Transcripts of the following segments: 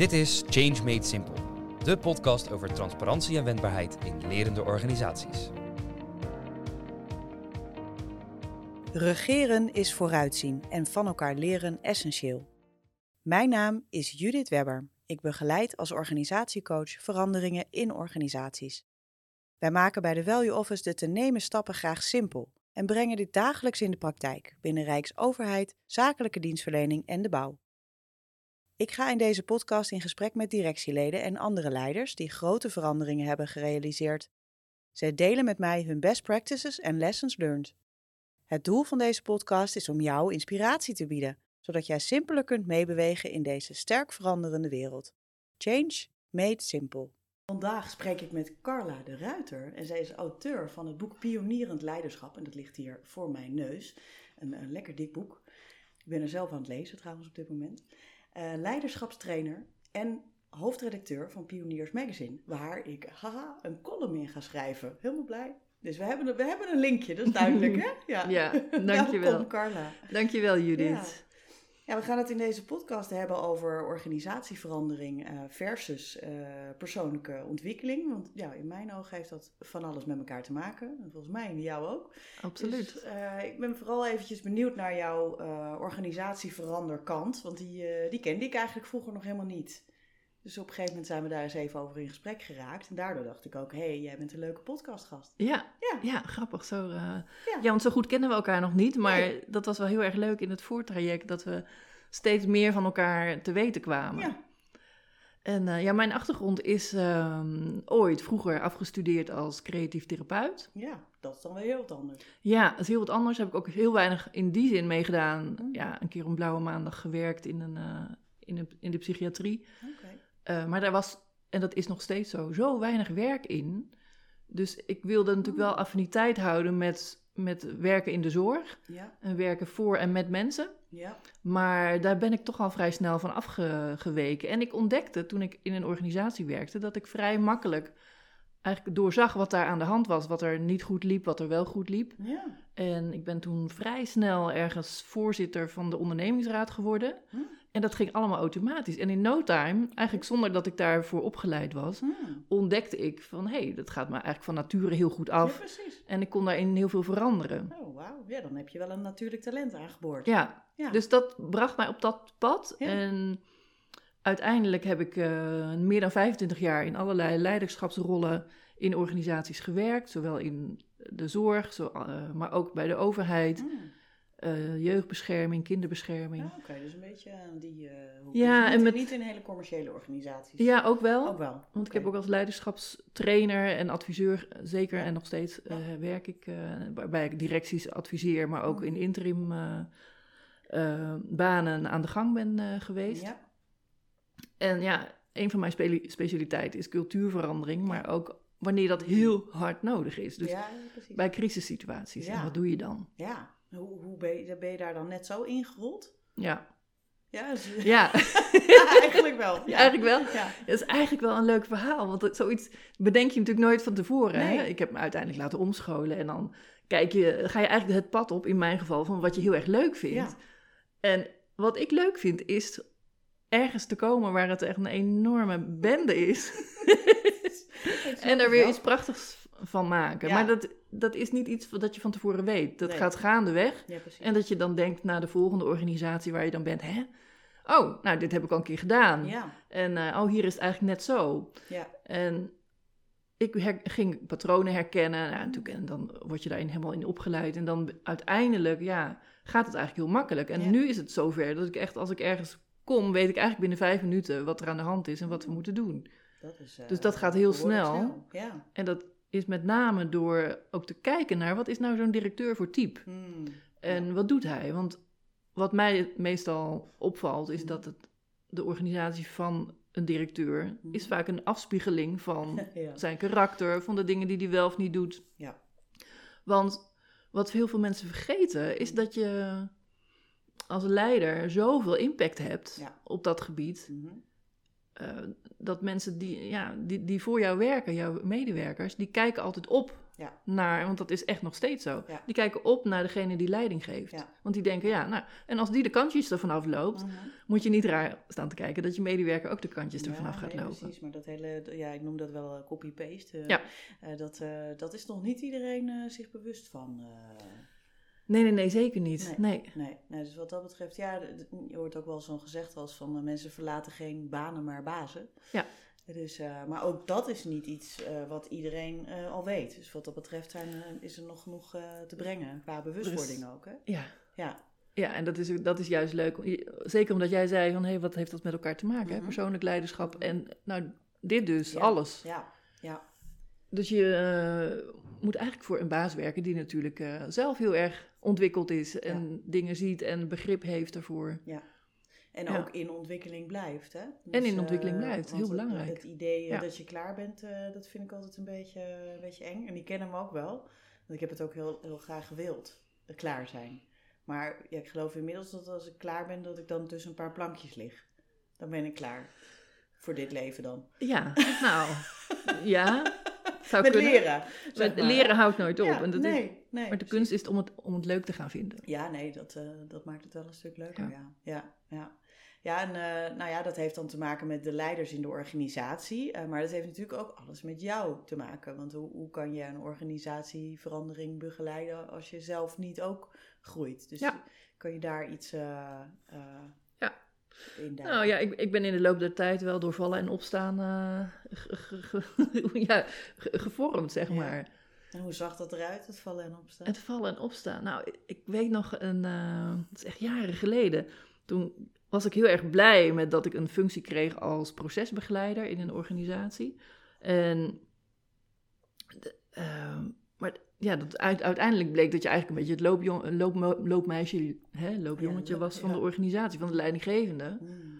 Dit is Change Made Simple, de podcast over transparantie en wendbaarheid in lerende organisaties. Regeren is vooruitzien en van elkaar leren essentieel. Mijn naam is Judith Webber. Ik begeleid als organisatiecoach veranderingen in organisaties. Wij maken bij de Value Office de te nemen stappen graag simpel en brengen dit dagelijks in de praktijk binnen Rijksoverheid, zakelijke dienstverlening en de bouw. Ik ga in deze podcast in gesprek met directieleden en andere leiders die grote veranderingen hebben gerealiseerd. Zij delen met mij hun best practices en lessons learned. Het doel van deze podcast is om jou inspiratie te bieden, zodat jij simpeler kunt meebewegen in deze sterk veranderende wereld. Change made simple. Vandaag spreek ik met Carla de Ruiter en zij is auteur van het boek Pionierend Leiderschap en dat ligt hier voor mijn neus. Een, een lekker dik boek. Ik ben er zelf aan het lezen trouwens op dit moment. Uh, leiderschapstrainer en hoofdredacteur van Pioniers Magazine, waar ik haha, een column in ga schrijven. Helemaal blij. Dus we hebben, een, we hebben een linkje, dat is duidelijk, hè? Ja, ja dankjewel. Welkom, Carla. Dankjewel, Judith. Ja. Ja, we gaan het in deze podcast hebben over organisatieverandering uh, versus uh, persoonlijke ontwikkeling. Want ja, in mijn ogen heeft dat van alles met elkaar te maken. En volgens mij in jou ook. Absoluut. Dus, uh, ik ben vooral eventjes benieuwd naar jouw organisatieveranderkant. Want die, die kende ik eigenlijk vroeger nog helemaal niet. Dus op een gegeven moment zijn we daar eens even over in gesprek geraakt. En daardoor dacht ik ook, hé, hey, jij bent een leuke podcastgast. Ja, ja. ja grappig. Zo, uh... ja. ja. want zo goed kennen we elkaar nog niet. Maar nee. dat was wel heel erg leuk in het voortraject, dat we steeds meer van elkaar te weten kwamen. Ja. En uh, ja, mijn achtergrond is uh, ooit vroeger afgestudeerd als creatief therapeut. Ja, dat is dan wel heel wat anders. Ja, dat is heel wat anders. Heb ik ook heel weinig in die zin meegedaan. Mm. Ja, een keer op blauwe maandag gewerkt in, een, uh, in, de, in de psychiatrie. Uh, maar daar was, en dat is nog steeds zo, zo weinig werk in. Dus ik wilde natuurlijk wel affiniteit houden met, met werken in de zorg. Ja. En werken voor en met mensen. Ja. Maar daar ben ik toch al vrij snel van afgeweken. En ik ontdekte toen ik in een organisatie werkte dat ik vrij makkelijk eigenlijk doorzag wat daar aan de hand was. Wat er niet goed liep, wat er wel goed liep. Ja. En ik ben toen vrij snel ergens voorzitter van de ondernemingsraad geworden. Hm. En dat ging allemaal automatisch. En in no time, eigenlijk zonder dat ik daarvoor opgeleid was, hmm. ontdekte ik van hé, hey, dat gaat me eigenlijk van nature heel goed af. Ja. En ik kon daarin heel veel veranderen. Oh, wauw. Ja, dan heb je wel een natuurlijk talent aangeboord. Ja, ja. dus dat bracht mij op dat pad. Ja. En uiteindelijk heb ik uh, meer dan 25 jaar in allerlei leiderschapsrollen in organisaties gewerkt. Zowel in de zorg, zo, uh, maar ook bij de overheid. Hmm. Uh, jeugdbescherming, kinderbescherming. Ja, Oké, okay, dus een beetje die. Uh, ja, niet, en met, niet in hele commerciële organisaties. Ja, ook wel. Ook wel. Want okay. ik heb ook als leiderschapstrainer en adviseur, zeker en nog steeds uh, werk ik, waarbij ik directies adviseer, maar ook in interim banen aan de gang ben geweest. Ja. En ja, een van mijn spe specialiteiten is cultuurverandering, maar ook wanneer dat heel hard nodig is. Dus ja, bij crisissituaties. En wat doe je dan? Ja. Hoe, hoe ben, je, ben je daar dan net zo ingerold? Ja. Ja, dus, ja. ja, eigenlijk wel. Ja. Eigenlijk wel. Ja. Dat is eigenlijk wel een leuk verhaal. Want het, zoiets bedenk je natuurlijk nooit van tevoren. Nee. Hè? Ik heb me uiteindelijk laten omscholen. En dan kijk je, ga je eigenlijk het pad op, in mijn geval, van wat je heel erg leuk vindt. En wat ik leuk vind, is ergens te komen waar het echt een enorme bende is. en daar weer iets prachtigs van maken. Ja. Maar dat, dat is niet iets dat je van tevoren weet. Dat nee. gaat gaandeweg. Ja, en dat je dan denkt naar de volgende organisatie waar je dan bent, hè? Oh, nou, dit heb ik al een keer gedaan. Ja. En uh, oh, hier is het eigenlijk net zo. Ja. En ik her, ging patronen herkennen. Nou, natuurlijk, en dan word je daarin helemaal in opgeleid. En dan uiteindelijk, ja, gaat het eigenlijk heel makkelijk. En nu is het zover dat ik echt, als ik ergens kom, weet ik eigenlijk binnen vijf minuten wat er aan de hand is en wat we moeten doen. Dat is, uh, dus dat gaat heel snel. snel. Ja. En dat is met name door ook te kijken naar wat is nou zo'n directeur voor type. Hmm. En wat doet hij? Want wat mij meestal opvalt is hmm. dat het, de organisatie van een directeur hmm. is vaak een afspiegeling van zijn karakter, van de dingen die hij wel of niet doet. Ja. Want wat heel veel mensen vergeten is dat je als leider zoveel impact hebt op dat gebied. Mm dat mensen die, ja, die, die voor jou werken, jouw medewerkers, die kijken altijd op Ja. naar, want dat is echt nog steeds zo. Ja. Die kijken op naar degene die leiding geeft. Ja. Want die denken, ja, nou, en als die de kantjes ervan afloopt, Mhm. moet je niet raar staan te kijken dat je medewerker ook de kantjes ervan af gaat nee, lopen. Precies, maar dat hele, ja, ik noem dat wel eh, copy-paste. eh, Ja. eh, dat, eh, dat is nog niet iedereen eh, zich bewust van. Nee, nee, nee, zeker niet. Nee. Nee, nee, dus wat dat betreft, ja, je hoort ook wel zo'n gezegd als van eh, mensen verlaten geen banen, maar bazen. Ja. Dus, eh, maar ook dat is niet iets eh, wat iedereen al weet. Dus wat dat betreft zijn, is er nog genoeg te brengen qua bewustwording ook. Hè? Ja. Ja, Ja, en dat is, dat is juist leuk. Zeker omdat jij zei van, hé, wat heeft dat met elkaar te maken? hè? Mhm. Persoonlijk leiderschap en, nou, dit dus, Ja. alles. ja, ja. Dus je moet eigenlijk voor een baas werken die natuurlijk zelf heel erg ontwikkeld is en dingen ziet en begrip heeft daarvoor. En Ja. ook in ontwikkeling blijft. Hè? En in eh, ontwikkeling blijft, want heel belangrijk. Het idee eh, Ja. dat je klaar bent, eh, dat vind ik altijd een beetje, een beetje eng. En die kennen me ook wel. Want ik heb het ook heel, heel graag gewild, eh, klaar zijn. Maar ja, ik geloof inmiddels dat als ik klaar ben, dat ik dan tussen een paar plankjes lig. Dan ben ik klaar. Voor dit leven dan. Ja, nou, ja. Zou Met kunnen. leren. zeg Met maar. leren houdt nooit op. Ja, en dat is, nee, nee. maar de kunst is om het, om het leuk te gaan vinden. Ja, nee, dat, eh, dat maakt het wel een stuk leuker. Ja. Ja, ja, ja. en eh, nou ja, dat heeft dan te maken met de leiders in de organisatie. eh, maar dat heeft natuurlijk ook alles met jou te maken. Want hoe, hoe kan je een organisatieverandering begeleiden als je zelf niet ook groeit? Dus kan je daar iets Nou ja, ik, ik ben in de loop der tijd wel door vallen en opstaan eh, ge- ge- ge- ja, ge- gevormd, zeg Ja. maar. En hoe zag dat eruit, het vallen en opstaan? Het vallen en opstaan. Nou, ik, ik weet nog een, eh dat is echt jaren geleden. Toen was ik heel erg blij met dat ik een functie kreeg als procesbegeleider in een organisatie. En, de, ehm, maar ja, dat uit- uiteindelijk bleek dat je eigenlijk een beetje het loopjong, loop, loopmeisje, hè, loopjongetje was van de organisatie, van de leidinggevende. Hmm.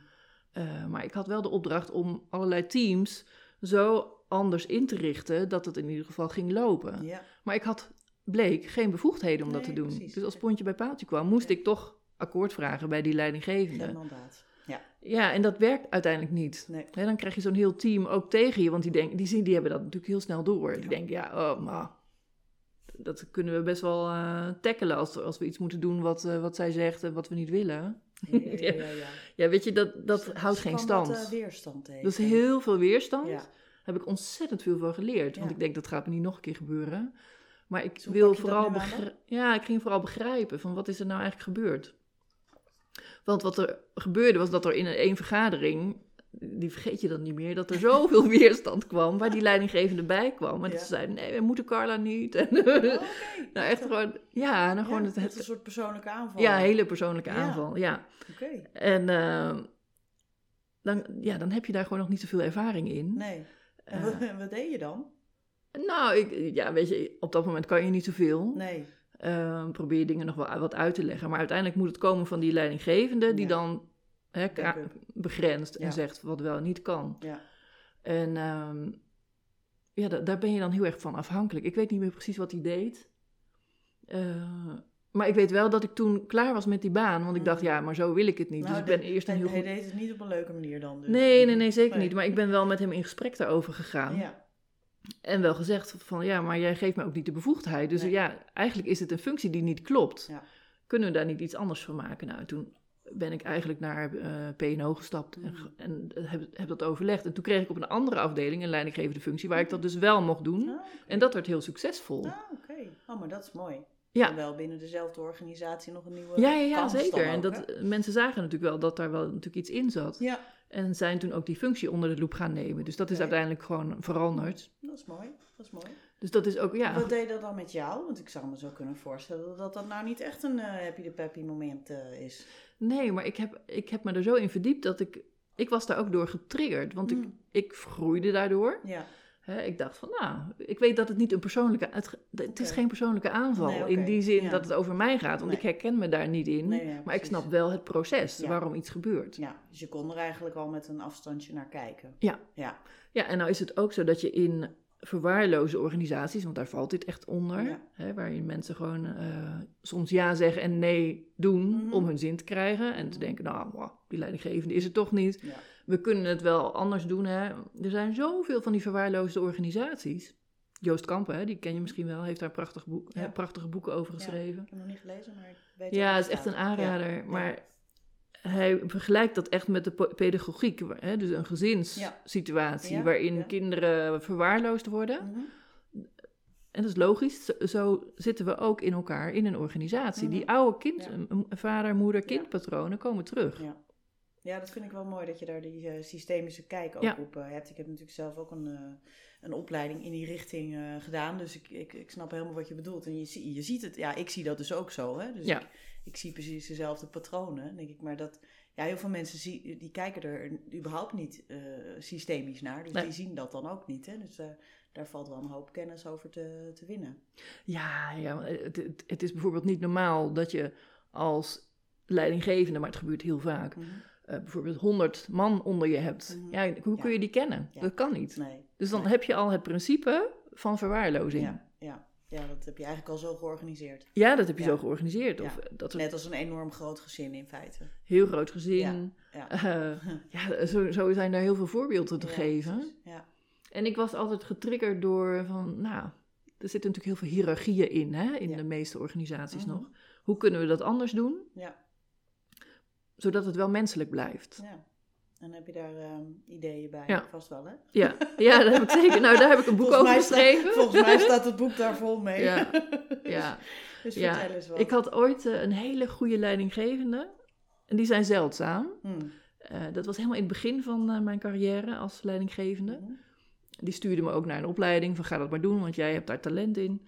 Eh, maar ik had wel de opdracht om allerlei teams zo anders in te richten dat het in ieder geval ging lopen. Ja, Maar ik had, bleek, geen bevoegdheden om dat te doen. precies. Dus als pontje bij paaltje kwam, moest Ja. ik toch akkoord vragen bij die leidinggevende. geen mandaat. Ja, Ja, en dat werkt uiteindelijk niet. nee. Dan krijg je zo'n heel team ook tegen je, want die, denk, die, zien, die hebben dat natuurlijk heel snel door. Die Ja. denken, ja, oh, maar dat kunnen we best wel eh tackelen als, als we iets moeten doen wat, eh, wat zij zegt en wat we niet willen. Ja, ja, ja, weet je, dat, dat Dus houdt dus geen stand. Dat, eh, weerstand tegen. Dat is heel veel weerstand. Daar heb ik ontzettend veel van geleerd. Want ik denk, dat gaat me niet nog een keer gebeuren. Maar ik wil dat vooral begrijpen. Ja, ik ging vooral begrijpen van wat is er nou eigenlijk gebeurd. Want wat er gebeurde was dat er in een één vergadering, die vergeet je dan niet meer, dat er zoveel weerstand kwam waar die leidinggevende bij kwam. En Ja. ze zeiden, nee, we moeten Carla niet. En, Oh, nou, echt gewoon, ja, nou gewoon Ja, het, het, een soort persoonlijke aanval. ja, hele persoonlijke aanval, ja. Oké, En eh, dan, ja, dan heb je daar gewoon nog niet zoveel ervaring in. nee. En Eh. wat, en wat deed je dan? Nou, ik, ja, weet je, op dat moment kan je niet zoveel. Nee. Ehm, probeer je dingen nog wel wat uit te leggen. Maar uiteindelijk moet het komen van die leidinggevende, die Ja. dan hè, begrenst en Ja. zegt wat wel en niet kan. Ja. En ehm, ja, da- daar ben je dan heel erg van afhankelijk. Ik weet niet meer precies wat hij deed. Eh, maar ik weet wel dat ik toen klaar was met die baan. Want ik dacht, Mhm. ja, maar zo wil ik het niet. Nou, dus ik ben de- eerst een heel hij goed... deed het niet op een leuke manier dan dus. Nee, nee, nee, zeker Nee. niet. Maar ik ben wel met hem in gesprek daarover gegaan. Ja. En wel gezegd van ja, maar jij geeft me ook niet de bevoegdheid. Dus Nee. ja, eigenlijk is het een functie die niet klopt. Ja. Kunnen we daar niet iets anders van maken? Nou, toen ben ik eigenlijk naar eh PNO gestapt en, Mhm. en heb, heb dat overlegd. En toen kreeg ik op een andere afdeling een leidinggevende functie waar ik dat dus wel mocht doen. Ah. En dat werd heel succesvol. Ah, oké. Oh, maar dat is mooi. Ja. En wel binnen dezelfde organisatie nog een nieuwe Ja, ja, zeker. En dat, hè? mensen zagen natuurlijk wel dat daar wel natuurlijk iets in zat. Ja, En zijn toen ook die functie onder de loep gaan nemen. Dus dat is uiteindelijk gewoon veranderd. dat is mooi. Dat is mooi. Dus dat is ook, ja. Wat deed dat dan met jou? Want ik zou me zo kunnen voorstellen dat dat nou niet echt een eh, happy de peppy moment eh, is. Nee, maar ik heb, ik heb me er zo in verdiept dat ik... Ik was daar ook door getriggerd, want ik, Mm. ik groeide daardoor. Ja. Ik dacht van, nou, ik weet dat het niet een persoonlijke... Het, het is geen persoonlijke aanval Nee, in die zin ja. dat het over mij gaat. Want Nee. ik herken me daar niet in. Nee, ja, maar ik snap wel het proces, Ja. waarom iets gebeurt. Ja, dus je kon er eigenlijk al met een afstandje naar kijken. Ja. Ja. Ja, en nou is het ook zo dat je in verwaarloze organisaties, want daar valt dit echt onder, Ja. hè, waarin mensen gewoon eh, soms ja zeggen en nee doen Mhm. om hun zin te krijgen. En te Mhm. denken, nou, wow, die leidinggevende is het toch niet. Ja. We kunnen het wel anders doen. Hè. Er zijn zoveel van die verwaarloosde organisaties. Joost Kampen, hè, die ken je misschien wel, heeft daar prachtig boek, hè, prachtige boeken over geschreven. ik heb nog niet gelezen, maar ik weet Ja, het is echt een aanrader. Maar hij vergelijkt dat echt met de pedagogiek. Hè, dus een gezinssituatie waarin kinderen verwaarloosd worden. Mhm. En dat is logisch, zo, zitten we ook in elkaar in een organisatie. Die mhm. oude kind, vader, moeder, kindpatronen komen terug. Ja. ja, dat vind ik wel mooi dat je daar die uh, systemische kijk ook op uh, hebt. Ik heb natuurlijk zelf ook een, uh, een opleiding in die richting gedaan. Dus ik, ik, ik snap helemaal wat je bedoelt. En je, je ziet het, ja, ik zie dat dus ook zo. Hè? Dus ik, ik zie precies dezelfde patronen. denk ik, maar dat, ja, heel veel mensen zie, die kijken er überhaupt niet systemisch naar. Dus die zien dat dan ook niet. Hè? Dus daar valt wel een hoop kennis over te, te winnen. Ja, ja het, het, is bijvoorbeeld niet normaal dat je als leidinggevende, maar het gebeurt heel vaak, mhm. eh, bijvoorbeeld 100 man onder je hebt. Mhm. Ja, hoe kun je die kennen? Dat kan niet. Nee. Dus dan heb je al het principe van verwaarlozing. Ja, ja. Ja, dat heb je eigenlijk al zo georganiseerd. Ja, dat heb je zo georganiseerd. Of dat Net als een enorm groot gezin in feite. Heel groot gezin. Ja, ja. Uh, ja zo, zo zijn daar heel veel voorbeelden te geven. Ja. En ik was altijd getriggerd door van, nou, er zitten natuurlijk heel veel hiërarchieën in, hè, in de meeste organisaties mhm. nog. Hoe kunnen we dat anders doen? Ja. Zodat het wel menselijk blijft. Ja. En heb je daar ehm, ideeën bij? Ja. Vast wel, hè? Ja. ja, dat heb ik zeker. Nou, daar heb ik een boek over geschreven. volgens mij staat het boek daar vol mee. Ja, ja. dus ja. vertel eens wat. Ik had ooit uh, een hele goede leidinggevende. En die zijn zeldzaam. Hmm. Uh, dat was helemaal in het begin van uh, mijn carrière als leidinggevende. Hmm. Die stuurde me ook naar een opleiding van ga dat maar doen, want jij hebt daar talent in.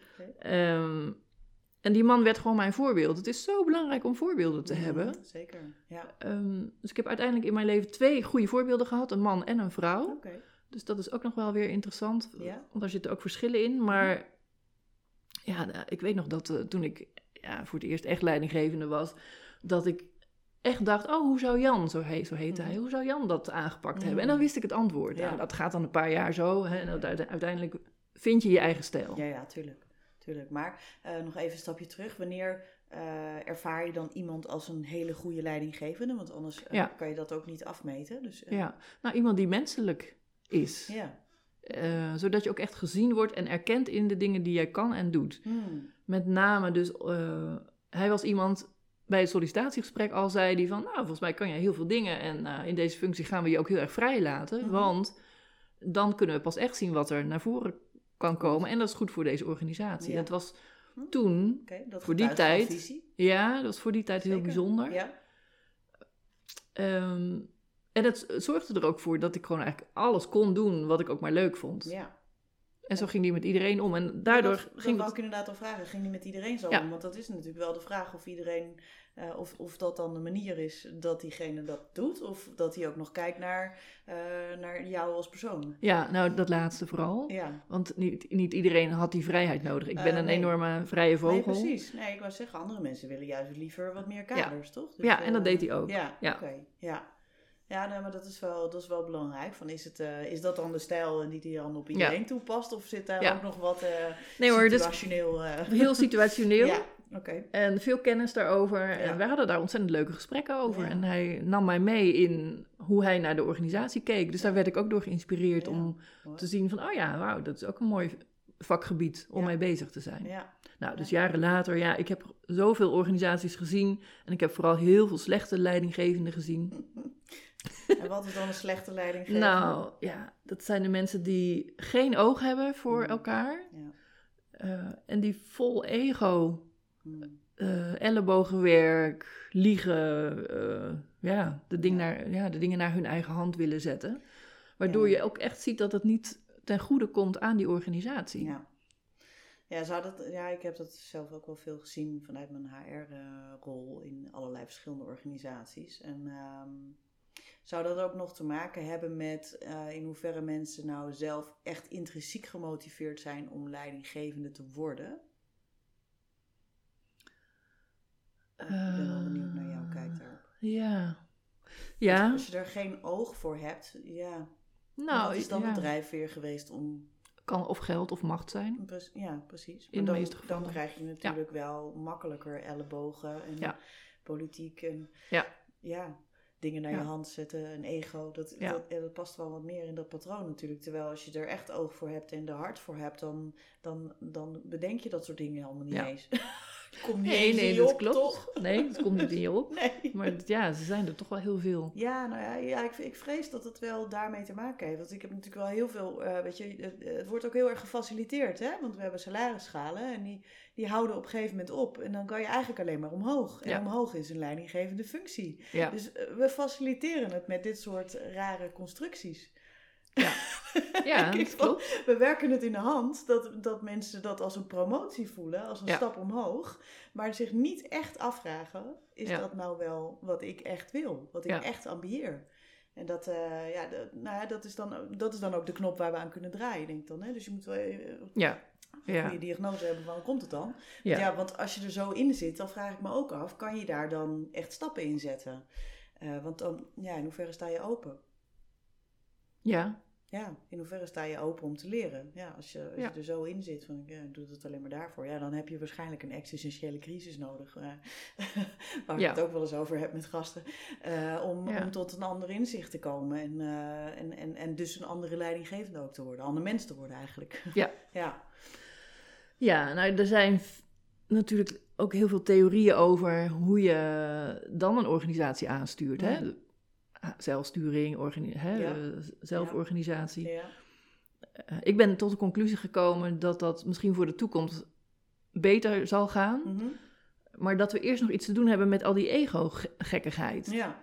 En die man werd gewoon mijn voorbeeld. Het is zo belangrijk om voorbeelden te hebben. Zeker, ja. Ehm, dus ik heb uiteindelijk in mijn leven twee goede voorbeelden gehad. Een man en een vrouw. Dus dat is ook nog wel weer interessant. Ja. Want daar zitten ook verschillen in. Maar ja, nou, ik weet nog dat uh, toen ik ja, voor het eerst echt leidinggevende was... dat ik echt dacht, oh, hoe zou Jan, zo, heet, zo heette hij, mhm. hoe zou Jan dat aangepakt hebben? En dan mhm. wist ik het antwoord. Ja. dat gaat dan een paar jaar zo. Hè, en uiteindelijk vind je je eigen stijl. Ja, ja, tuurlijk. Tuurlijk. Maar uh, nog even een stapje terug. Wanneer uh, ervaar je dan iemand als een hele goede leidinggevende? Want anders uh, kan je dat ook niet afmeten. Dus, Ja, nou iemand die menselijk is. Ja. zodat je ook echt gezien wordt en erkend in de dingen die jij kan en doet. Hmm. Met name dus, hij was iemand bij het sollicitatiegesprek al zei hij van, nou, volgens mij kan je heel veel dingen en uh, in deze functie gaan we je ook heel erg vrij laten, mhm. want dan kunnen we pas echt zien wat er naar voren kan komen en dat is goed voor deze organisatie. Dat was hm. toen, dat voor die tijd, ja, dat was voor die tijd heel bijzonder. Ja. Um, en het zorgde er ook voor dat ik gewoon eigenlijk alles kon doen wat ik ook maar leuk vond. Ja. En zo ging die met iedereen om. En daardoor dat, ging. Dat ik inderdaad al vragen. Ging die met iedereen zo om? Want dat is natuurlijk wel de vraag of iedereen. Uh, of, of dat dan de manier is dat diegene dat doet. Of dat hij ook nog kijkt naar, uh, naar jou als persoon. Ja, nou dat laatste vooral. Ja. Want niet, niet iedereen had die vrijheid nodig. Ik ben uh, een enorme vrije vogel. Nee, precies. Nee, ik wou zeggen, andere mensen willen juist liever wat meer kaders, ja. toch? Dus, ja, en dat deed hij ook. Ja, ja. oké. Ja. Ja, nee, maar dat is wel, dat is wel belangrijk. Van is, het, uh, is dat dan de stijl die die dan op iedereen toepast? Of zit daar ook nog wat uh, nee, hoor, dus situationeel... Dus heel situationeel. ja, oké. En veel kennis daarover. En we hadden daar ontzettend leuke gesprekken over. En hij nam mij mee in hoe hij naar de organisatie keek. Dus daar werd ik ook door geïnspireerd om te zien van... Oh ja, wauw, dat is ook een mooi vakgebied om mee bezig te zijn. Ja. Nou, dus jaren later, ja, ik heb zoveel organisaties gezien. En ik heb vooral heel veel slechte leidinggevenden gezien. En wat is dan een slechte leiding? Nou, ja, dat zijn de mensen die geen oog hebben voor mm. elkaar. Ja. Uh, en die vol ego, mm. uh, ellebogenwerk, liegen, uh, ja, de ding Naar, ja, de dingen naar hun eigen hand willen zetten. Waardoor je ook echt ziet dat het niet ten goede komt aan die organisatie. Ja. Ja, zou dat, ja, ik heb dat zelf ook wel veel gezien vanuit mijn HR-rol in allerlei verschillende organisaties. En um, zou dat ook nog te maken hebben met uh, in hoeverre mensen nou zelf echt intrinsiek gemotiveerd zijn om leidinggevende te worden? ik ben wel benieuwd naar jouw kijk daarop. Ja. ja. Als je er geen oog voor hebt, ja. Nou, wat is dan ja. de drijfveer geweest om kan of geld of macht zijn. Ja, precies. Maar In dan, de meeste gevallen. dan krijg je natuurlijk wel makkelijker ellebogen en politiek. En, ja. ja. Dingen naar Ja. je hand zetten, een ego. Dat, Ja. dat, ja, dat past wel wat meer in dat patroon natuurlijk. Terwijl als je er echt oog voor hebt en er hart voor hebt, dan, dan, dan bedenk je dat soort dingen helemaal niet Ja. eens. Komt niet Nee, eens nee, dat op, klopt. toch? Nee, dat komt niet in je op. Nee. Maar ja, ze zijn er toch wel heel veel. Ja, nou ja, ja ik, ik vrees dat het wel daarmee te maken heeft. Want ik heb natuurlijk wel heel veel, eh, weet je, het, het wordt ook heel erg gefaciliteerd, hè? Want we hebben salarisschalen en die, die houden op een gegeven moment op. En dan kan je eigenlijk alleen maar omhoog. En Ja. omhoog is een leidinggevende functie. Ja, Dus eh, we faciliteren het met dit soort rare constructies. ja dat vond- klopt. We werken het in de hand dat, dat mensen dat als een promotie voelen, als een Ja. stap omhoog, maar zich niet echt afvragen: is Ja. dat nou wel wat ik echt wil, wat ik Ja. echt ambieer? En dat, eh, ja, dat, nou ja, dat, is dan, ook- dat is dan ook de knop waar we aan kunnen draaien, denk ik dan. Hè? Dus je moet wel eh, Ja, ja, goede diagnose hebben van hoe komt het dan? ja. Ja. want als je er zo in zit, dan vraag ik me ook af, kan je daar dan echt stappen in zetten? Eh, want dan, ja, in hoeverre sta je open? ja. Ja, in hoeverre sta je open om te leren? Ja, als je, als Ja. je er zo in zit van, ja, ik doe het alleen maar daarvoor. Ja, dan heb je waarschijnlijk een existentiële crisis nodig. waar ik het ook wel eens over heb met gasten. eh, om, om tot een ander inzicht te komen. En, eh, en, en, en dus een andere leidinggevende ook te worden. Een ander mens te worden eigenlijk. Ja. ja. Ja, nou, er zijn natuurlijk ook heel veel theorieën over hoe je dan een organisatie aanstuurt. Hè? Mhm. Zelfsturing, hè? Ja. eh, zelforganisatie. ja. Eh, ik ben tot de conclusie gekomen dat dat misschien voor de toekomst beter zal gaan. Mhm. Maar dat we eerst nog iets te doen hebben met al die ego-gekkigheid. ja.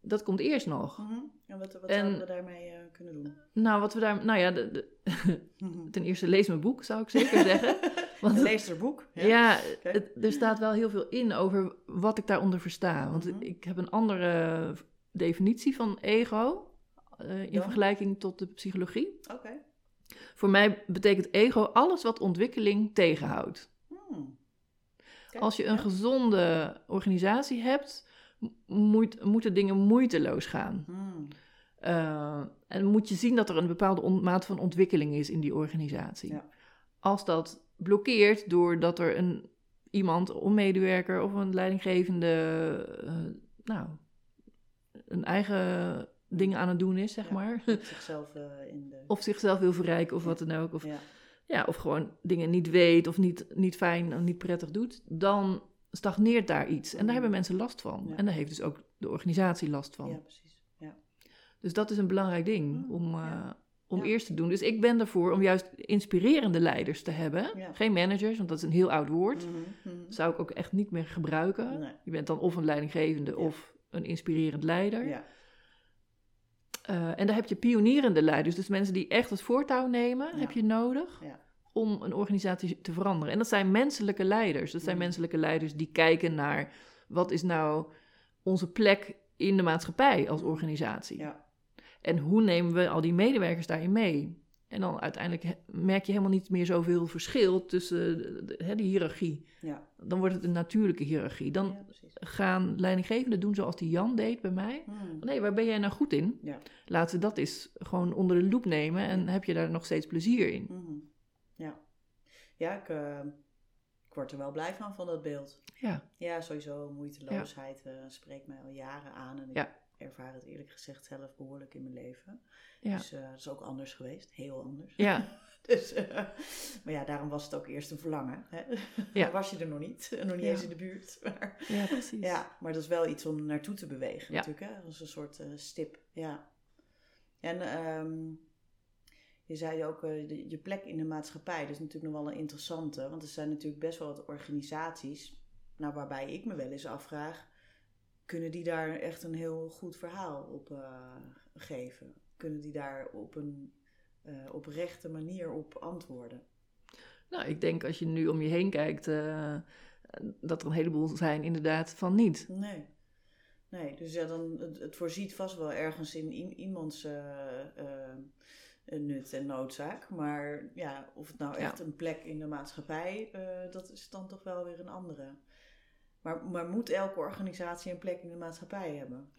Dat komt eerst nog. Mhm. En wat, wat En- zouden we daarmee eh, kunnen doen? Nou, wat we daar. Nou ja, de, de-. ten eerste lees mijn boek, zou ik zeker zeggen. Want Lees er boek. Ja, het- er staat wel heel veel in over wat ik daaronder versta. Want Mhm. ik heb een andere definitie van ego eh, in vergelijking tot de psychologie. Oké. Voor mij betekent ego alles wat ontwikkeling tegenhoudt. Hmm. Als je een ja. gezonde organisatie hebt, moet, moeten dingen moeiteloos gaan. Hmm. Eh, en moet je zien dat er een bepaalde mate van ontwikkeling is in die organisatie. Ja. Als dat blokkeert doordat er een, iemand, een medewerker of een leidinggevende, eh, nou, een eigen ding aan het doen is, zeg Ja. maar. Zichzelf eh, in de... Of zichzelf wil verrijken of wat dan ook. Of, ja. of gewoon dingen niet weet of niet, niet fijn en niet prettig doet. Dan stagneert daar iets. En daar hebben mensen last van. En daar heeft dus ook de organisatie last van. ja, precies. Dus dat is een belangrijk ding Mm, om, eh, om eerst te doen. Dus ik ben ervoor om juist inspirerende leiders te hebben. Geen managers, want dat is een heel oud woord. Mhm, mhm. Zou ik ook echt niet meer gebruiken. Nee. Je bent dan of een leidinggevende of een inspirerend leider. Ja. Eh, en daar heb je pionierende leiders. Dus mensen die echt het voortouw nemen, Ja. heb je nodig Ja. om een organisatie te veranderen. En dat zijn menselijke leiders. Dat zijn Mm. menselijke leiders die kijken naar wat is nou onze plek in de maatschappij als organisatie. Ja. En hoe nemen we al die medewerkers daarin mee? En dan uiteindelijk merk je helemaal niet meer zoveel verschil tussen de, de, hiërarchie. Ja. Dan wordt het een natuurlijke hiërarchie. Dan ja, gaan leidinggevenden doen zoals die Jan deed bij mij. Hmm. Nee, waar ben jij nou goed in? Ja. Laten we dat eens gewoon onder de loep nemen en heb je daar nog steeds plezier in. Mhm. Ja. Ja, ik, eh, ik word er wel blij van, van dat beeld. Ja, Ja, sowieso moeiteloosheid eh, spreekt mij al jaren aan. En ik. Ervaar het eerlijk gezegd zelf behoorlijk in mijn leven. ja, Dus eh dat is ook anders geweest. Heel anders. ja, Dus, eh, maar ja, daarom was het ook eerst een verlangen. Hè? Ja. Was je er nog niet. Nog niet Ja. eens in de buurt. Maar, ja, precies. ja, maar dat is wel iets om naartoe te bewegen Ja. natuurlijk. Hè? Als een soort eh, stip. Ja. En ehm, je zei ook, de- je plek in de maatschappij. Dat is natuurlijk nog wel een interessante. Want er zijn natuurlijk best wel wat organisaties... Nou, waarbij ik me wel eens afvraag... Kunnen die daar echt een heel goed verhaal op eh, geven? Kunnen die daar op een eh, oprechte manier op antwoorden? Nou, ik denk als je nu om je heen kijkt, eh, dat er een heleboel zijn inderdaad van niet. Nee. Nee, dus ja, dan, het, het voorziet vast wel ergens in iemands nut en noodzaak. Maar ja, of het nou Ja. echt een plek in de maatschappij, dat is dan toch wel weer een andere. Maar, maar moet elke organisatie een plek in de maatschappij hebben?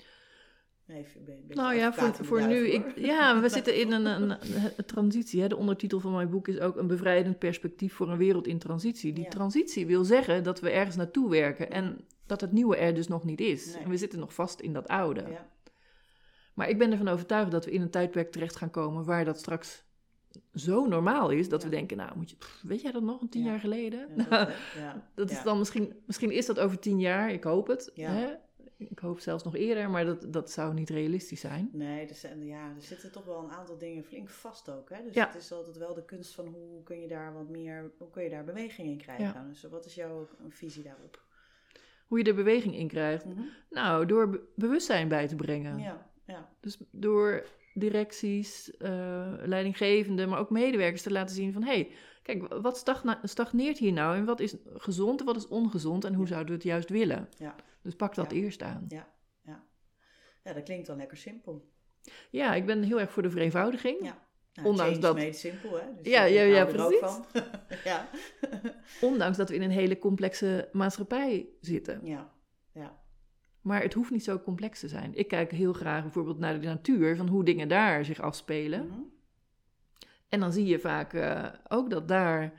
Nee, ben Nou ja, voor, voor nu. Ik, ja, we zitten in een, een, een transitie. Hè. De ondertitel van mijn boek is ook een bevrijdend perspectief voor een wereld in transitie. Die Ja. transitie wil zeggen dat we ergens naartoe werken en dat het nieuwe er dus nog niet is. Nee. En we zitten nog vast in dat oude. Ja, Maar ik ben ervan overtuigd dat we in een tijdperk terecht gaan komen waar dat straks zo normaal is dat we denken, nou, moet je, weet jij dat nog een tien jaar geleden? Ja, dat, ja, is dan misschien, misschien is dat over tien jaar, ik hoop het. Hè? Ik hoop zelfs nog eerder, maar dat, dat zou niet realistisch zijn. Nee, er, ja, er zitten toch wel een aantal dingen flink vast ook. Hè? Dus het is altijd wel de kunst van hoe kun je daar wat meer, hoe kun je daar beweging in krijgen. Dus wat is jouw visie daarop? Hoe je er beweging in krijgt? Mhm. Nou, door bewustzijn bij te brengen. Ja, ja. Dus door directies, uh, leidinggevenden, maar ook medewerkers te laten zien van... hé, hey, kijk, wat stagneert hier nou en wat is gezond en wat is ongezond... en hoe zouden we het juist willen? Ja. Dus pak dat eerst aan. Ja, ja. ja, dat klinkt dan lekker simpel. Ja, ik ben heel erg voor de vereenvoudiging. Ja. Nou, Ondanks dat. Is simpel, hè? Dus ja, ja, ja, precies. ja. Ondanks dat we in een hele complexe maatschappij zitten. Ja. Maar het hoeft niet zo complex te zijn. Ik kijk heel graag bijvoorbeeld naar de natuur, van hoe dingen daar zich afspelen. Mhm. En dan zie je vaak uh, ook dat daar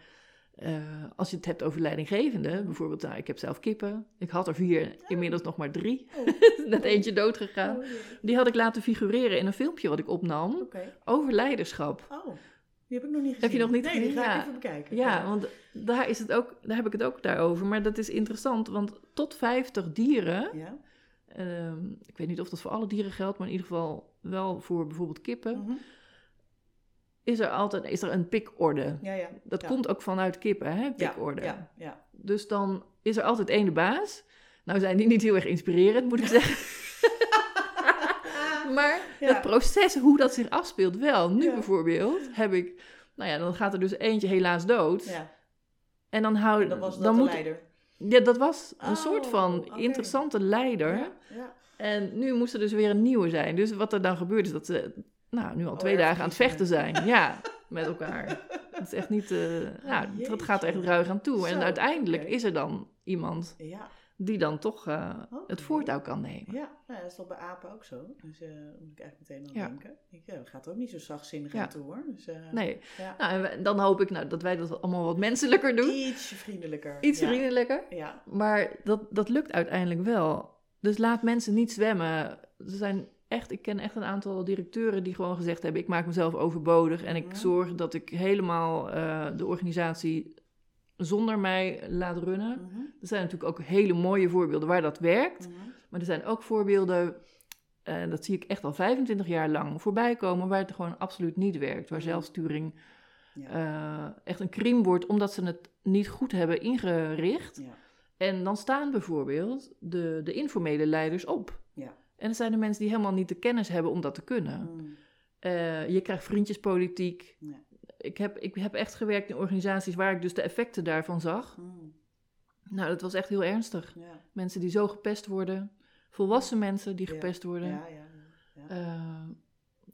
uh, als je het hebt over leidinggevende, bijvoorbeeld, nou, ik heb zelf kippen. Ik had er vier, inmiddels nog maar drie. Oh. Net eentje doodgegaan. Oh, die had ik laten figureren in een filmpje wat ik opnam over leiderschap. Oh, die heb ik nog niet gezien. Heb je nog niet nee, gezien? Die ga ik even bekijken. Ja, want daar, is het ook, daar heb ik het ook daarover. Maar dat is interessant, want tot 50 dieren... Ja. Uh, ik weet niet of dat voor alle dieren geldt, maar in ieder geval wel voor bijvoorbeeld kippen... Mm is er altijd is er een pikorde. Ja, ja. Dat komt ook vanuit kippen, hè, pikorde. Ja, ja, Dus dan is er altijd één de baas. Nou zijn die niet heel erg inspirerend, moet ik zeggen. maar het proces, hoe dat zich afspeelt wel. Nu bijvoorbeeld heb ik... Nou ja, dan gaat er dus eentje helaas dood. Ja. En dan hou... En dan was dat dan de moet, leider? Ja, dat was een soort oh, van interessante leider. Ja, En nu moest er dus weer een nieuwe zijn. Dus wat er dan gebeurt is dat ze nou, nu al oh, twee dagen aan het vechten zijn. Ja, met elkaar. Het is echt niet... Uh, ja, het gaat er echt ruig aan toe. en uiteindelijk is er dan iemand ja. Die dan toch uh, het voortouw kan nemen. Ja, nou, dat is toch bij apen ook zo. Dus uh, moet ik eigenlijk meteen aan denken. Ik, ja, gaat er ook niet zo zachtzinnig aan toe hoor. Dus, nee, nou, en dan hoop ik nou, dat wij dat allemaal wat menselijker doen. Iets vriendelijker. Iets vriendelijker. Ja. Maar dat, dat lukt uiteindelijk wel. Dus laat mensen niet zwemmen. Er zijn echt, ik ken echt een aantal directeuren die gewoon gezegd hebben: ik maak mezelf overbodig en ik zorg dat ik helemaal uh, de organisatie zonder mij laat runnen. Mhm. Er zijn natuurlijk ook hele mooie voorbeelden waar dat werkt, Mhm. maar er zijn ook voorbeelden. En dat zie ik echt al 25 jaar lang voorbij komen, waar het gewoon absoluut niet werkt. Waar Mhm. zelfsturing Ja. eh, echt een crime wordt, omdat ze het niet goed hebben ingericht. Ja. En dan staan bijvoorbeeld de, de informele leiders op. Ja. En er zijn er mensen die helemaal niet de kennis hebben om dat te kunnen. Mm. Eh, je krijgt vriendjespolitiek. Ja. Ik, heb, ik heb echt gewerkt in organisaties waar ik dus de effecten daarvan zag. Mm. Nou, dat was echt heel ernstig. Ja. Mensen die zo gepest worden. Volwassen mensen die gepest worden. Ja, ja, ja. Eh,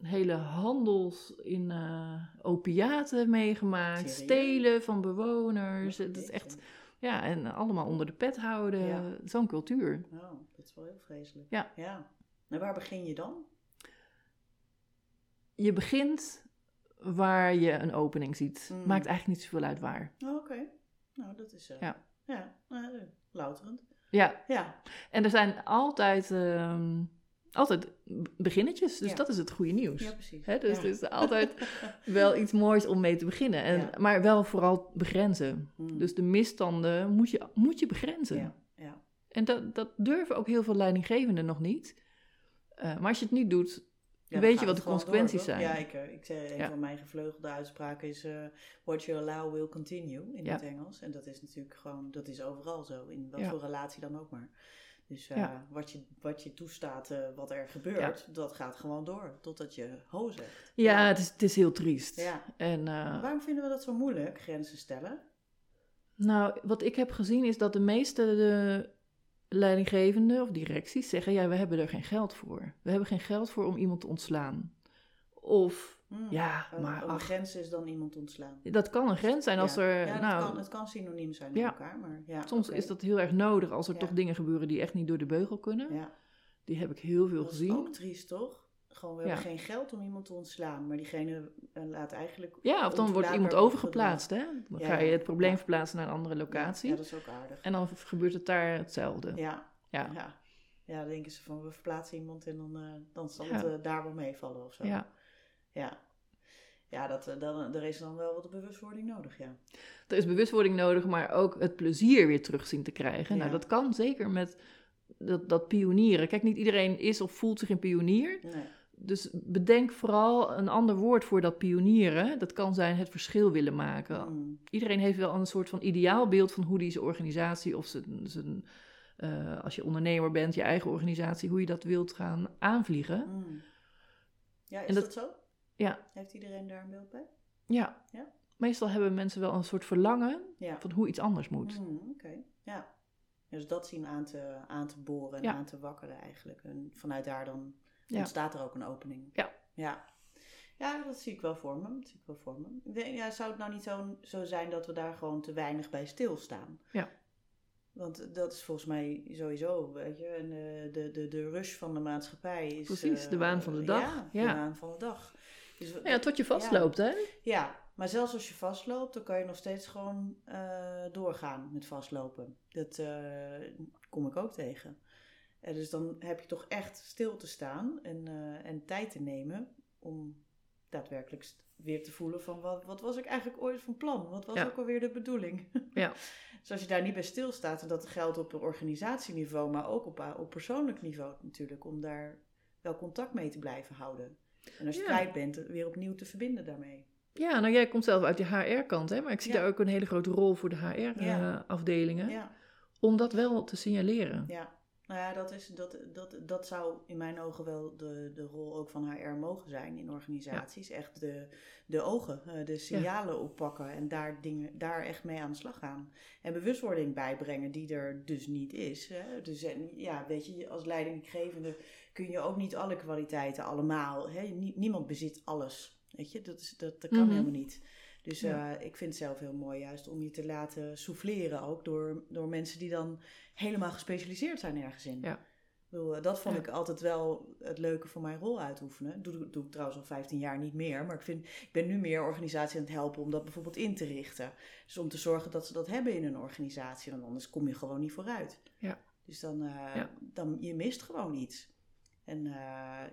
hele handels in eh, opiaten meegemaakt. Serieus? Stelen van bewoners. Het is echt... Ja, en allemaal onder de pet houden. Ja. Zo'n cultuur. Oh, dat is wel heel vreselijk. Ja. ja. En waar begin je dan? Je begint waar je een opening ziet. Mm. Maakt eigenlijk niet zoveel uit waar. Oh, Oké. Nou, dat is... eh, Ja. Ja, eh, louterend. Ja, Ja. en er zijn altijd, ehm, altijd beginnetjes. Dus Ja. dat is het goede nieuws. Ja, precies. Dus Ja. er is altijd wel iets moois om mee te beginnen. En, Ja. Maar wel vooral begrenzen. Mm. Dus de misstanden moet je, moet je begrenzen. Ja, ja. En dat, dat durven ook heel veel leidinggevenden nog niet. Eh, maar als je het niet doet, Ja, weet je wat de consequenties door, zijn. Ja, ik, eh, ik zei, een Ja. van mijn gevleugelde uitspraken is... eh, what you allow will continue, in Ja. het Engels. En dat is natuurlijk gewoon... Dat is overal zo, in wat voor relatie dan ook maar. Dus eh, wat, je, wat je toestaat, wat er gebeurt, dat gaat gewoon door. Totdat je ho zegt. Ja, Het, is, het is heel triest. Ja. En, Waarom vinden we dat zo moeilijk, grenzen stellen? Nou, wat ik heb gezien is dat de meeste de leidinggevenden of directies zeggen: ja, we hebben er geen geld voor. We hebben geen geld voor om iemand te ontslaan. Of Hmm. ja, Een- maar een grens is dan iemand ontslaan. dat kan een grens zijn als ja. er. Ja, het, nou, kan, het kan synoniem zijn met Ja. elkaar, maar ja. soms is dat heel erg nodig als er toch dingen gebeuren die echt niet door de beugel kunnen. Ja, Die heb ik heel veel dat is gezien. ook triest, toch? Gewoon, we Ja. hebben geen geld om iemand te ontslaan, maar diegene eh, laat eigenlijk... Ja, of dan wordt iemand overgeplaatst. Hè? Dan Ja, ga je het probleem Ja. verplaatsen naar een andere locatie. Ja, dat is ook aardig. En dan gebeurt het daar hetzelfde. Ja, Ja. ja. Dan denken ze van we verplaatsen iemand en dan, uh, dan zal het uh, daar wel meevallen of zo. Ja. Ja. Ja, dat, dan, er is dan wel wat bewustwording nodig, ja. Er is bewustwording nodig, maar ook het plezier weer terug zien te krijgen. Nou, dat kan zeker met dat, dat pionieren. Kijk, niet iedereen is of voelt zich een pionier. Nee. Dus bedenk vooral een ander woord voor dat pionieren. Dat kan zijn het verschil willen maken. Mm. Iedereen heeft wel een soort van ideaalbeeld van hoe die zijn organisatie of zijn, zijn uh, als je ondernemer bent, je eigen organisatie, hoe je dat wilt gaan aanvliegen. Mm. Ja, is dat, dat- zo? Ja, Heeft iedereen daar een beeld bij? ja. Ja? Meestal hebben mensen wel een soort verlangen Ja. van hoe iets anders moet. Mm, Oké, ja. Dus dat zien aan te, aan te boren en Ja. aan te wakkeren eigenlijk. En vanuit daar dan Ja. ontstaat er ook een opening. Ja. Ja. Ja, dat zie ik wel voor me. Dat zie ik wel voor me. Ja, zou het nou niet zo, zo zijn dat we daar gewoon te weinig bij stilstaan? Ja. Want dat is volgens mij sowieso, weet je, en, eh, de, de, de rush van de maatschappij is... Precies, eh, de waan van de dag. Ja, Ja. de waan van de dag. Dus Ja, tot je vastloopt, hè? ja, maar zelfs als je vastloopt, dan kan je nog steeds gewoon eh, doorgaan met vastlopen. Dat eh, kom ik ook tegen. Eh, dus dan heb je toch echt stil te staan en, eh, en tijd te nemen om daadwerkelijk weer te voelen van wat, wat was ik eigenlijk ooit van plan? Wat was Ja. ook alweer de bedoeling? Ja. dus als je daar niet bij stilstaat, en dat geldt op organisatieniveau, maar ook op, op persoonlijk niveau natuurlijk, om daar wel contact mee te blijven houden. En als je Ja. kwijt bent, weer opnieuw te verbinden daarmee. Ja, nou jij komt zelf uit de HR-kant, hè? Maar ik zie Ja. daar ook een hele grote rol voor de. HR-afdelingen. Ja. Om dat wel te signaleren. Ja, nou ja, dat, is, dat, dat, dat zou in mijn ogen wel de, de rol ook van HR mogen zijn in organisaties. Echt de, de ogen, eh, de signalen oppakken en daar, dingen, daar echt mee aan de slag gaan. En bewustwording bijbrengen die er dus niet is. Hè? Dus en, ja, weet je, als leidinggevende kun je ook niet alle kwaliteiten allemaal. Hè? Nie- niemand bezit alles. Weet je, dat, is, dat, dat kan Mhm. helemaal niet. Dus Ja. eh, ik vind het zelf heel mooi juist om je te laten souffleren ook door, door mensen die dan helemaal gespecialiseerd zijn ergens in. Ja. Bedoel, eh, dat vond Ja. ik altijd wel het leuke van mijn rol uitoefenen. Doe, doe ik trouwens al 15 jaar niet meer. Maar ik, vind, ik ben nu meer organisatie aan het helpen om dat bijvoorbeeld in te richten. Dus om te zorgen dat ze dat hebben in een organisatie. Want anders kom je gewoon niet vooruit. Ja. Dus dan, eh, Ja. dan je mist gewoon iets. En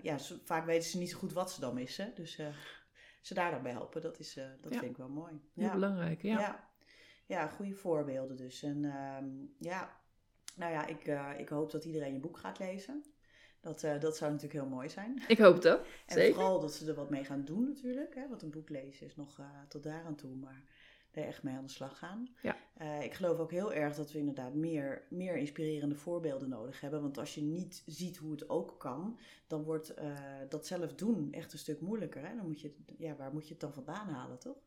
ja, vaak weten ze niet zo goed wat ze dan missen. Dus eh, ze daar dan bij helpen, dat, is, eh, dat Ja. vind ik wel mooi. Heel Ja. belangrijk, ja. Ja. ja, goede voorbeelden dus. En ehm, ja, nou ja, ik, eh, ik hoop dat iedereen je boek gaat lezen. Dat, eh, dat zou natuurlijk heel mooi zijn. Ik hoop het ook. En Zeker. vooral dat ze er wat mee gaan doen natuurlijk. Hè? Want een boek lezen is nog tot daar aan toe, maar er echt mee aan de slag gaan. Ja. Eh, ik geloof ook heel erg dat we inderdaad meer, meer inspirerende voorbeelden nodig hebben. Want als je niet ziet hoe het ook kan, dan wordt eh, dat zelf doen echt een stuk moeilijker. Hè? Dan moet je, ja, waar moet je het dan vandaan halen, toch?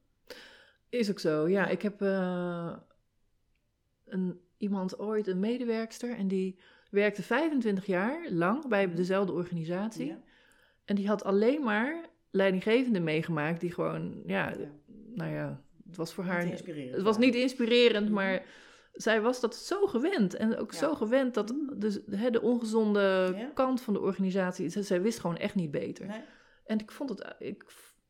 Is ook zo. Ja, ik heb eh, een, iemand ooit, een medewerkster, en die werkte 25 jaar lang bij Mhm. dezelfde organisatie. Ja. En die had alleen maar leidinggevenden meegemaakt die gewoon, ja, Ja. nou ja, het was voor Niet haar. inspirerend Het was niet inspirerend, Mhm. maar zij was dat zo gewend. En ook Ja. zo gewend dat Mhm. dus, hè, de ongezonde Ja. kant van de organisatie, zij, zij wist gewoon echt niet beter. Nee. En ik vond het, ik,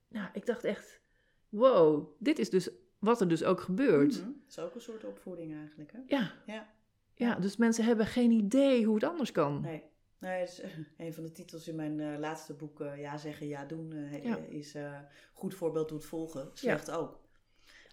nou, ik dacht echt, wow, dit is dus wat er dus ook gebeurt. Mhm. Dat is ook een soort opvoeding eigenlijk, hè? Ja, Ja. ja, dus mensen hebben geen idee hoe het anders kan. Nee. Nee, is een van de titels in mijn eh, laatste boek, eh, Ja zeggen, ja doen, eh, Ja. is goed voorbeeld doet volgen, slecht ook.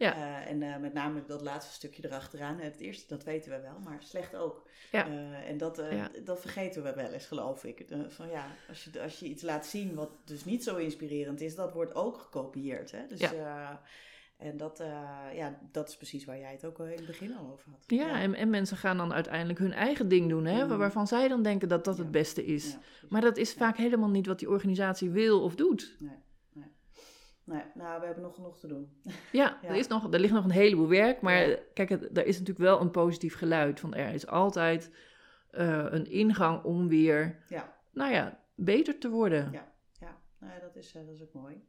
Ja. Eh, en eh, met name dat laatste stukje erachteraan. Het eerste, dat weten we wel, maar slecht ook. Ja. Eh, en dat, eh, Ja. dat vergeten we wel eens, geloof ik. Eh, van ja, als je, als je iets laat zien wat dus niet zo inspirerend is, dat wordt ook gekopieerd. Hè? Dus, Ja. eh, en dat, eh, ja, dat is precies waar jij het ook al in het begin al over had. Ja, En, en mensen gaan dan uiteindelijk hun eigen ding doen, hè, Mhm. waarvan zij dan denken dat dat het beste is. Maar dat is vaak helemaal niet wat die organisatie wil of doet. Nee, nee. Nou, we hebben nog genoeg te doen. Ja, Ja. Er, is nog, er ligt nog een heleboel werk, maar Ja. kijk, het, er is natuurlijk wel een positief geluid. Van er is altijd eh, een ingang om weer, Ja, nou ja, beter te worden. Ja. ja. Nou, ja, dat, is, eh, dat is ook mooi.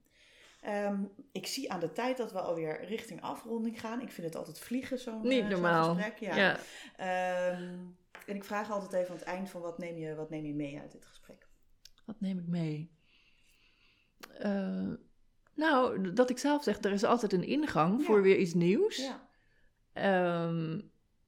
Ehm, ik zie aan de tijd dat we alweer richting afronding gaan. Ik vind het altijd vliegen, zo'n Niet eh, zo'n normaal. gesprek. Ja. Ja. Ehm, en ik vraag altijd even aan het eind van wat neem je, wat neem je mee uit dit gesprek? Wat neem ik mee? Eh, nou, dat ik zelf zeg, er is altijd een ingang Ja. voor weer iets nieuws. Ja, Ehm,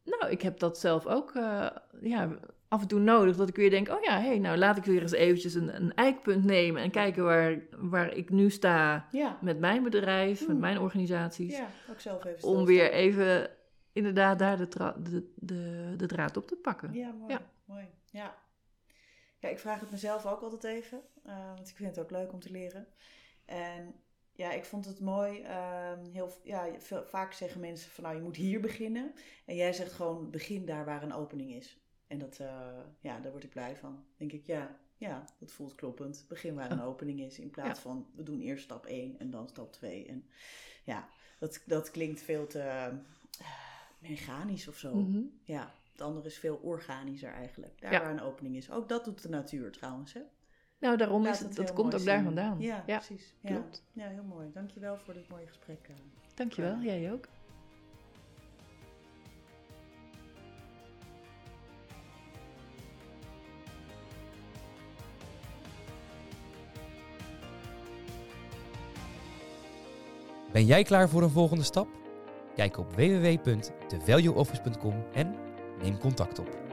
nou, ik heb dat zelf ook. eh, ja, af en toe nodig dat ik weer denk: oh ja, hey, nou laat ik weer eens eventjes een, een eikpunt nemen en kijken waar, waar ik nu sta Ja. met mijn bedrijf, met Hmm. mijn organisaties. Ja, ook zelf even om weer even inderdaad daar de, de, de, de draad op te pakken. Ja, mooi. Ja. mooi. Ja. ja, ik vraag het mezelf ook altijd even. eh, want ik vind het ook leuk om te leren. En ja, ik vond het mooi. ehm, heel, ja, veel, vaak zeggen mensen van nou, je moet hier beginnen. En jij zegt gewoon begin daar waar een opening is. En dat, eh, ja, daar word ik blij van. Dan denk ik, ja, ja, dat voelt kloppend. Begin waar een opening is. In plaats van we doen eerst stap 1 en dan stap 2. En ja, dat, dat klinkt veel te eh, mechanisch of zo. Mhm. Ja, het andere is veel organischer eigenlijk. Daar Ja. waar een opening is. Ook dat doet de natuur trouwens, hè? Nou, daarom Laat is het, het dat komt ook daar vandaan. Ja, ja. precies. Ja. klopt. Ja, heel mooi. Dankjewel voor dit mooie gesprek. eh. Dankjewel, jij ook. Ben jij klaar voor een volgende stap? Kijk op www.thevalueoffice.com en neem contact op.